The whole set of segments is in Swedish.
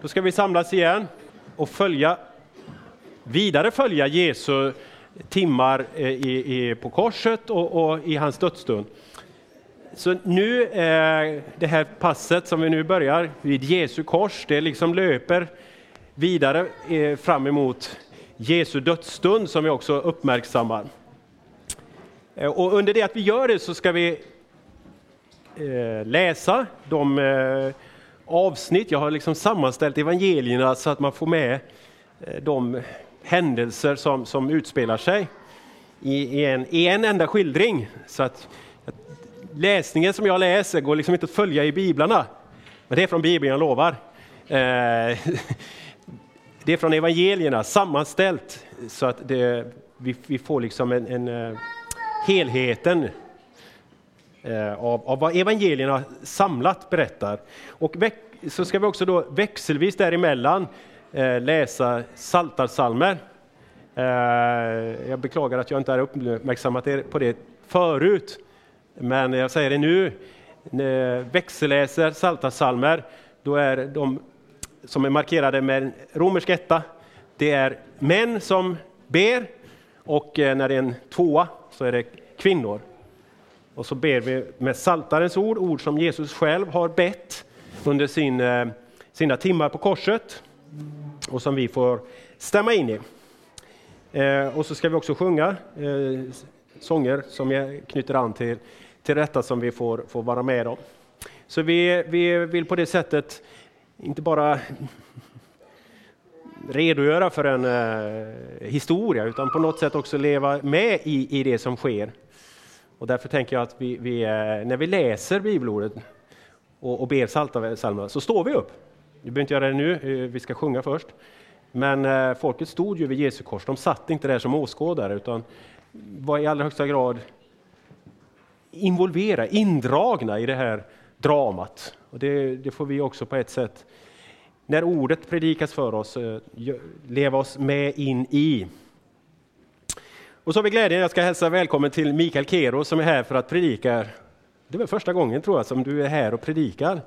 Då ska vi samlas igen och följa, vidare följa Jesu timmar eh, i, i, på korset och, och, i hans dödsstund. Så nu, eh, det här passet som vi nu börjar vid Jesu kors, det liksom löper vidare eh, fram emot Jesu dödsstund som vi också uppmärksammar. Eh, och under det att vi gör det så ska vi eh, läsa de eh, avsnitt, jag har liksom sammanställt evangelierna så att man får med eh, de händelser som, som utspelar sig i, i, en, i en enda skildring. Så att läsningen som jag läser går liksom inte att följa i biblarna. Men det är från Bibeln, jag lovar. Eh, det är från evangelierna sammanställt så att det, vi, vi får liksom en, en eh, helheten Eh, av, av vad evangelierna samlat berättar. Och så ska vi också då växelvis däremellan eh, läsa saltarsalmer. Eh, jag beklagar att jag inte har uppmärksammat er på det förut, men jag säger det nu. Växelläser saltarsalmer, då är de som är markerade med en romersk etta, det är män som ber och eh, när det är en tvåa så är det kvinnor. Och så ber vi med saltarens ord, ord som Jesus själv har bett under sin, eh, sina timmar på korset och som vi får stämma in i. Eh, och så ska vi också sjunga eh, sånger som knyter an till, till detta som vi får, får vara med om. Så vi, vi vill på det sättet inte bara redogöra för en historia utan på något sätt också leva med i, i det som sker. Och därför tänker jag att vi, vi eh, när vi läser bibelordet och, och ber psaltarpsalmerna så står vi upp. Vi behöver inte göra det nu, eh, vi ska sjunga först. Men eh, folket stod ju vid Jesu kors, de satt inte där som åskådare utan var i allra högsta grad involverade, indragna i det här dramat. Och det, det får vi också på ett sätt, när ordet predikas för oss, eh, leva oss med in i. Och så har vi glädjen, jag ska hälsa välkommen till Mikael Kero som är här för att predika. Det är väl första gången tror jag som du är här och predikar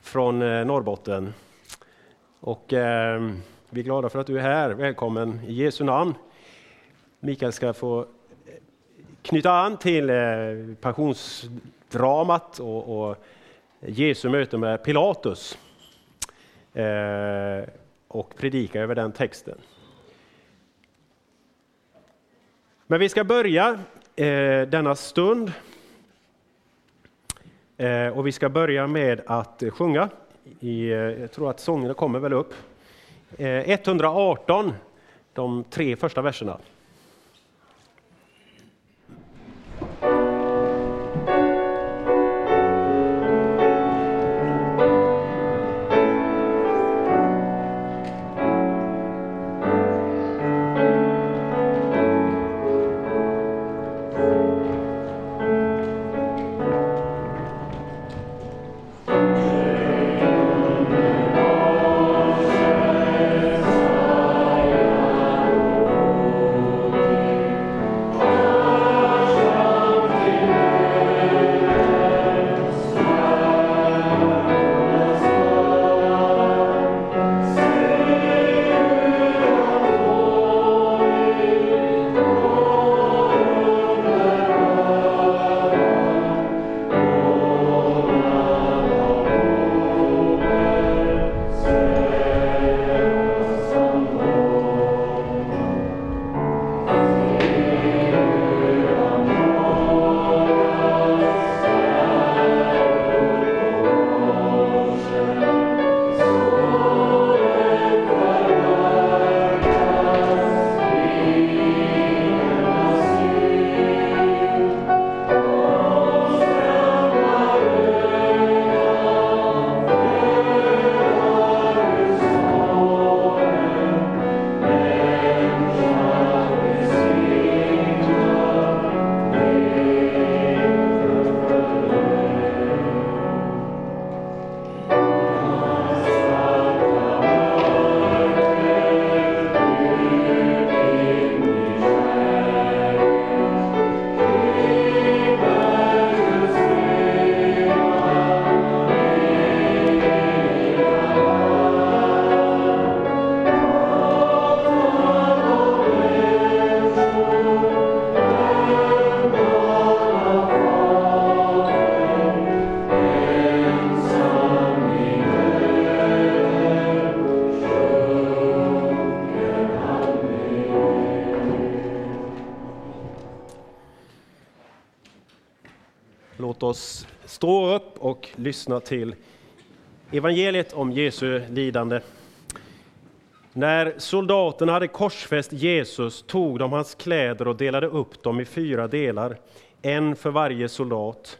från eh, Norrbotten. Och eh, vi är glada för att du är här. Välkommen i Jesu namn. Mikael ska få eh, knyta an till eh, passionsdramat och, och Jesu möte med Pilatus eh, och predika över den texten. Men vi ska börja eh, denna stund. Eh, och vi ska börja med att sjunga. I, eh, jag tror att sångerna kommer väl upp. Eh, 118, de tre första verserna. Låt oss stå upp och lyssna till evangeliet om Jesu lidande. När soldaterna hade korsfäst Jesus tog de hans kläder och delade upp dem i fyra delar, en för varje soldat.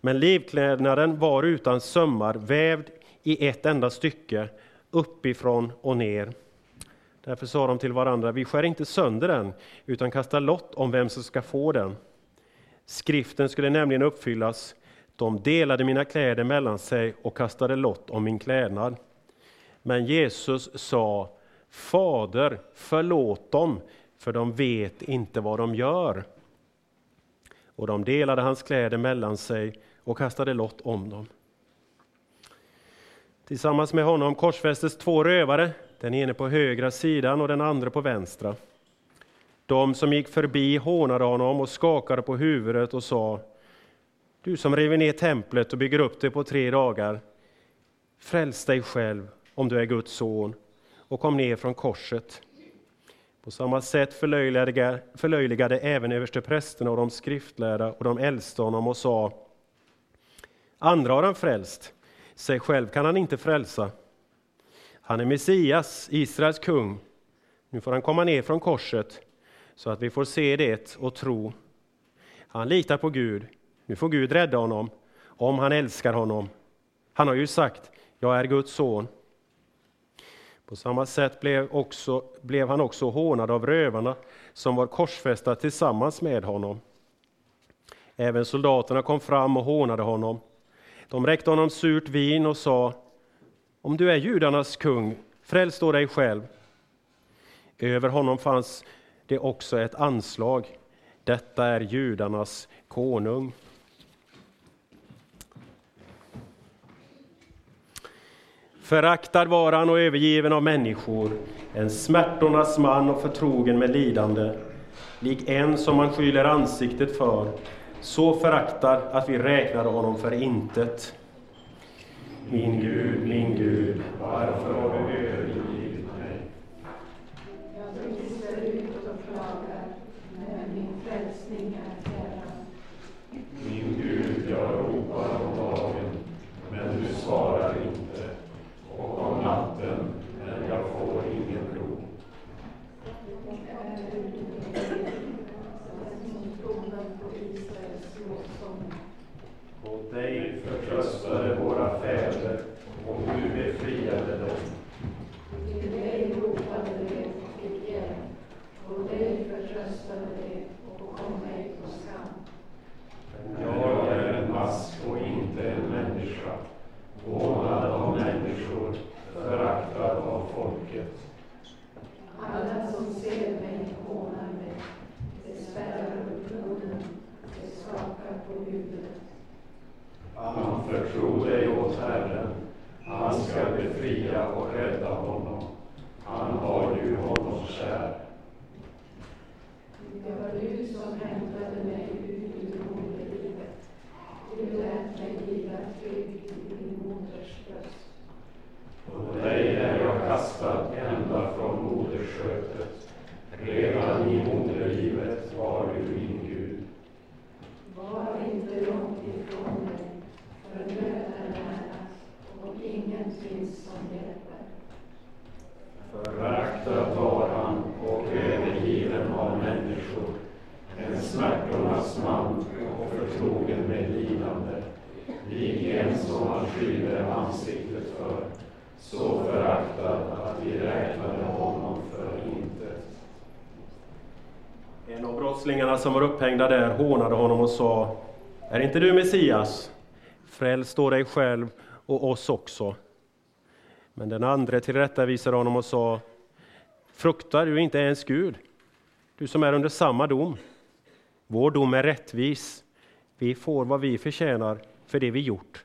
Men livklädnaden var utan sömmar, vävd i ett enda stycke, uppifrån och ner. Därför sa de till varandra, vi skär inte sönder den, utan kastar lott om vem som ska få den. Skriften skulle nämligen uppfyllas. De delade mina kläder mellan sig och kastade lott om min klädnad. Men Jesus sa, Fader, förlåt dem, för de vet inte vad de gör. Och de delade hans kläder mellan sig och kastade lott om dem. Tillsammans med honom korsfästes två rövare, den ene på högra sidan och den andra på vänstra. De som gick förbi hånade honom och skakade på huvudet och sa Du som river ner templet och bygger upp det på tre dagar, fräls dig själv om du är Guds son och kom ner från korset. På samma sätt förlöjligade, förlöjligade även översteprästerna och de skriftlärda och de äldste honom och sa Andra har han frälst, sig själv kan han inte frälsa. Han är Messias, Israels kung. Nu får han komma ner från korset så att vi får se det och tro. Han litar på Gud. Nu får Gud rädda honom, om han älskar honom. Han har ju sagt, jag är Guds son. På samma sätt blev, också, blev han också hånad av rövarna som var korsfästa tillsammans med honom. Även soldaterna kom fram och hånade honom. De räckte honom surt vin och sa, om du är judarnas kung, fräls då dig själv. Över honom fanns det också ett anslag. Detta är judarnas konung. Föraktad var han och övergiven av människor, en smärtornas man och förtrogen med lidande, lik en som man skyler ansiktet för, så föraktad att vi räknade honom för intet. Min Gud, min Gud, varför har du övergivit mig? Jag brister ut och klagar, men min frälsning är fjärran. Min Gud, jag ropar om dagen, men du svarar inte, och om natten, men jag får ingen ro. Är du som tronen på Israels lovsång? Och dig förtröstade våra fäder, och du befriade dem. Till dig ropade de och fick hjälp, och dig förtröstade de och kom ej på skam. Men jag är en mask och inte en människa, hånad av människor, föraktad av folket. Alla som ser mig hånar mig, de svärar upp munnen, de skakar på huvudet. Anförtro dig åt Herren, han ska befria och rädda honom. Han har ju honom kär. Det var du som hämtade mig ut ur moderlivet. Du lät mig vila trygg i min moders bröst. På dig är jag kastad ända från moderskötet. Redan i moderlivet var du min Gud. Var inte långt ifrån mig, för nöd är nära och ingen finns som hjälper. Föraktad var han och övergiven av människor. En smärtornas man och förtrogen med lidande. Lik en som han skyller ansiktet för. Så föraktad att vi räknade honom för intet. En av brottslingarna som var upphängda där hånade honom och sa Är inte du Messias? Fräls då dig själv och oss också. Men den andre tillrättavisade honom och sa Fruktar du inte ens Gud, du som är under samma dom? Vår dom är rättvis. Vi får vad vi förtjänar för det vi gjort.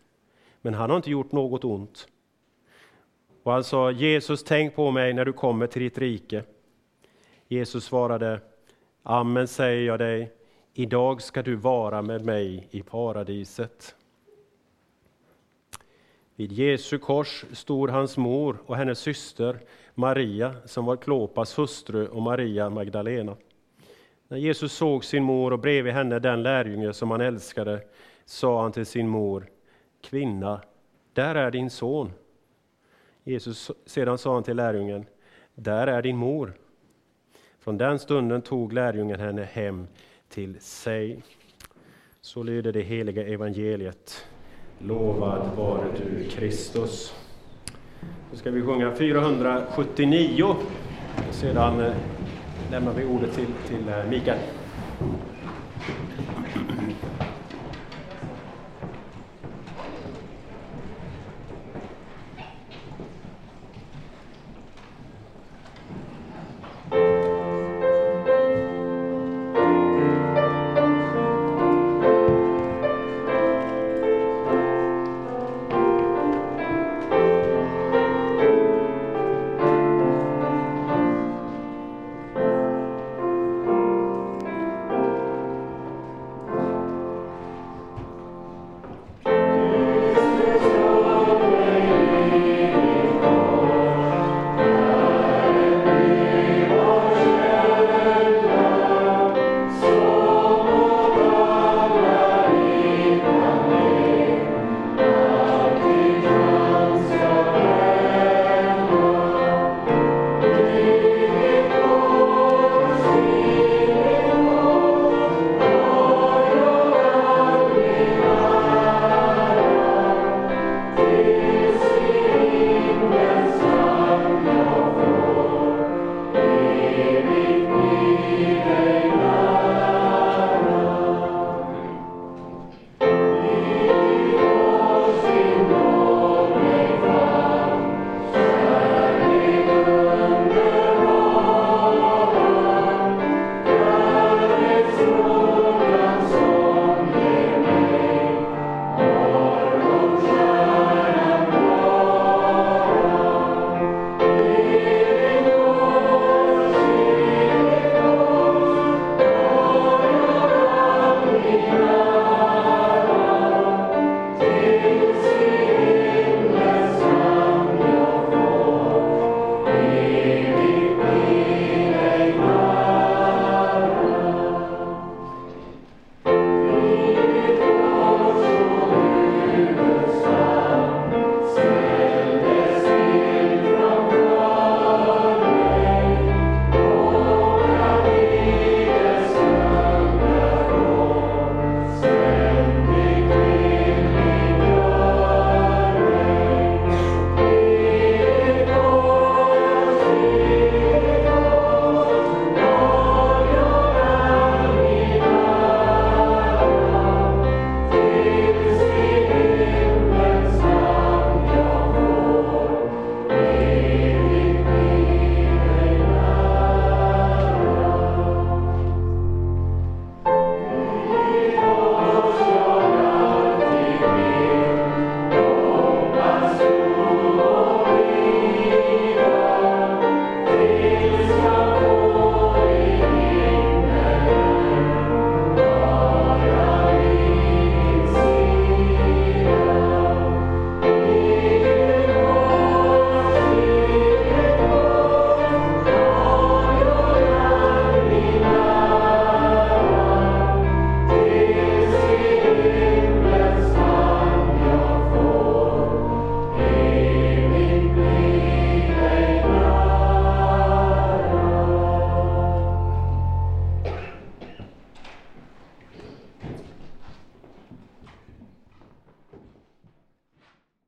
Men han har inte gjort något ont. Och han sa, Jesus, tänk på mig när du kommer till ditt rike. Jesus svarade, Amen säger jag dig, idag ska du vara med mig i paradiset. Vid Jesu kors stod hans mor och hennes syster Maria, som var Klopas hustru, och Maria Magdalena. När Jesus såg sin mor och bredvid henne den lärjunge som han älskade, sa han till sin mor, kvinna, där är din son. Jesus, sedan sa han till lärjungen, där är din mor. Från den stunden tog lärjungen henne hem till sig. Så lyder det heliga evangeliet. Lovad vare du, Kristus. Nu ska vi sjunga 479 och sedan eh, lämnar vi ordet till, till eh, Mikael.